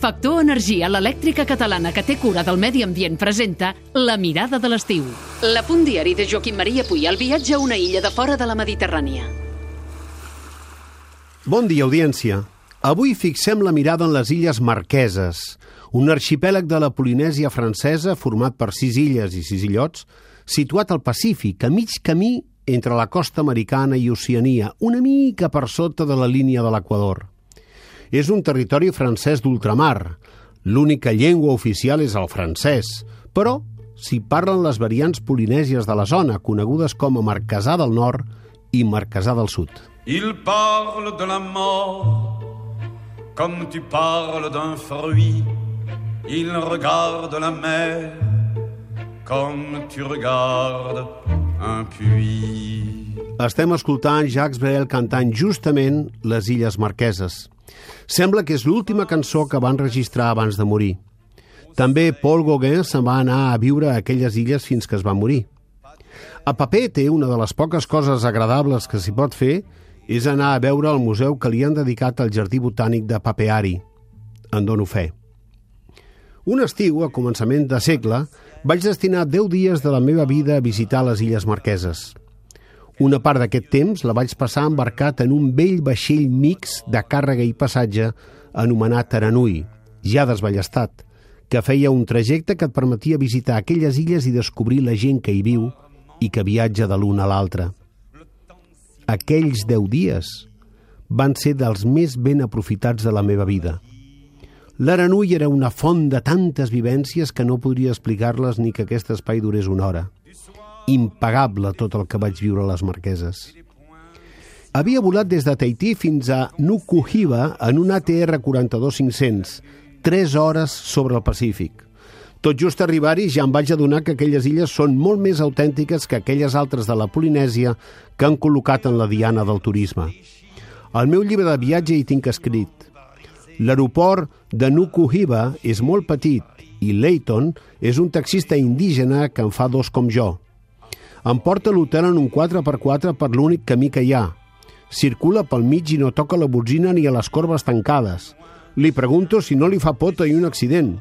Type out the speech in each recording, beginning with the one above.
Factor Energia, l'elèctrica catalana que té cura del medi ambient, presenta La mirada de l'estiu. La punt diari de Joaquim Maria Puy, el viatge a una illa de fora de la Mediterrània. Bon dia, audiència. Avui fixem la mirada en les Illes Marqueses, un arxipèlag de la Polinèsia francesa format per sis illes i sis illots, situat al Pacífic, a mig camí entre la costa americana i Oceania, una mica per sota de la línia de l'Equador. És un territori francès d'ultramar. L'única llengua oficial és el francès, però s'hi parlen les variants polinèsies de la zona, conegudes com a Marquesà del Nord i Marquesà del Sud. Il parle de la mort comme tu parles d'un fruit. Il regarde la mer comme tu regardes un puits. Estem escoltant Jacques Brel cantant justament les Illes Marqueses. Sembla que és l'última cançó que van registrar abans de morir. També Paul Gauguin se'n va anar a viure a aquelles illes fins que es va morir. A paper té una de les poques coses agradables que s'hi pot fer és anar a veure el museu que li han dedicat al Jardí Botànic de Papeari. En dono fe. Un estiu, a començament de segle, vaig destinar 10 dies de la meva vida a visitar les Illes Marqueses. Una part d'aquest temps la vaig passar embarcat en un vell vaixell mix de càrrega i passatge anomenat Aranui, ja desballestat, que feia un trajecte que et permetia visitar aquelles illes i descobrir la gent que hi viu i que viatja de l'una a l'altra. Aquells deu dies van ser dels més ben aprofitats de la meva vida. L'Aranui era una font de tantes vivències que no podria explicar-les ni que aquest espai durés una hora. Impagable tot el que vaig viure a les Marqueses. Havia volat des de Tahití fins a Nukuhiva en un ATR 42500, 3 hores sobre el Pacífic. Tot just arribar-hi ja em vaig adonar que aquelles illes són molt més autèntiques que aquelles altres de la Polinèsia que han col·locat en la diana del turisme. Al meu llibre de viatge hi tinc escrit L'aeroport de Nukuhiva és molt petit i Leighton és un taxista indígena que en fa dos com jo. Em porta l'hotel en un 4x4 per l'únic camí que hi ha. Circula pel mig i no toca la botzina ni a les corbes tancades. Li pregunto si no li fa por tenir un accident.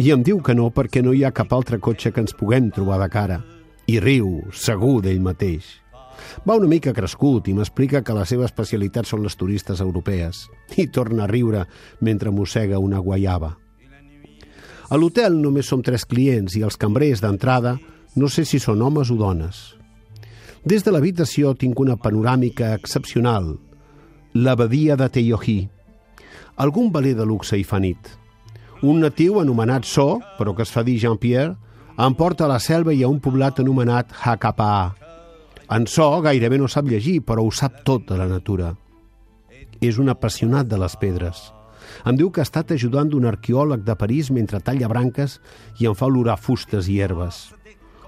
I em diu que no perquè no hi ha cap altre cotxe que ens puguem trobar de cara. I riu, segur d'ell mateix. Va una mica crescut i m'explica que la seva especialitat són les turistes europees. I torna a riure mentre mossega una guaiava. A l'hotel només som tres clients i els cambrers d'entrada no sé si són homes o dones. Des de l'habitació tinc una panoràmica excepcional. L'abadia de Teiohi. Algun valer de luxe hi fa nit. Un natiu anomenat So, però que es fa dir Jean-Pierre, em porta a la selva i a un poblat anomenat Hakapaa. En So gairebé no sap llegir, però ho sap tot de la natura. És un apassionat de les pedres. Em diu que ha estat ajudant d'un arqueòleg de París mentre talla branques i em fa olorar fustes i herbes.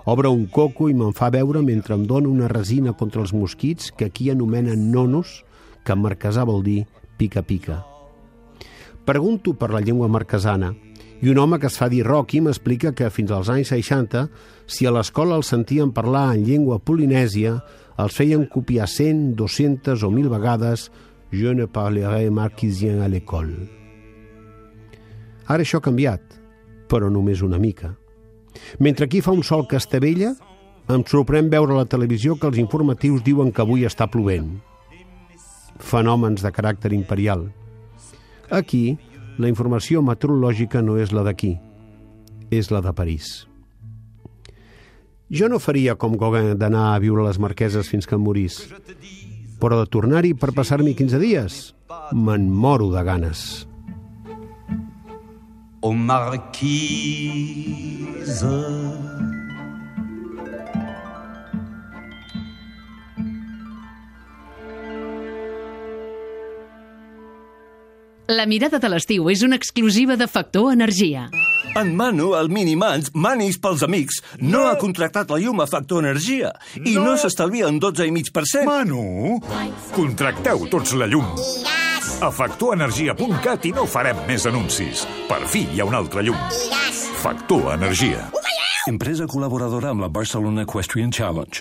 Obre un coco i me'n fa veure mentre em dona una resina contra els mosquits que aquí anomenen nonos, que en marquesà vol dir pica-pica. Pregunto per la llengua marquesana i un home que es fa dir Rocky m'explica que fins als anys 60, si a l'escola els sentien parlar en llengua polinèsia, els feien copiar 100, 200 o 1.000 vegades «Je ne parlerai marquisien à l'école». Ara això ha canviat, però només una mica. Mentre aquí fa un sol que estavella, em sorprèn veure a la televisió que els informatius diuen que avui està plovent. Fenòmens de caràcter imperial. Aquí, la informació meteorològica no és la d'aquí, és la de París. Jo no faria com Gauguin d'anar a viure a les Marqueses fins que em morís, però de tornar-hi per passar-m'hi 15 dies, me'n moro de ganes. Aux marquises. La mirada de l'estiu és una exclusiva de Factor Energia. En Manu, el Minimans, Manis pels amics, no, ha contractat la llum a Factor Energia i no, s'estalvia en 12,5%. Manu, contracteu tots la llum. A factorenergia.cat i no farem més anuncis. Per fi hi ha una altra llum. Factor Energia. Empresa col·laboradora amb la Barcelona Equestrian Challenge.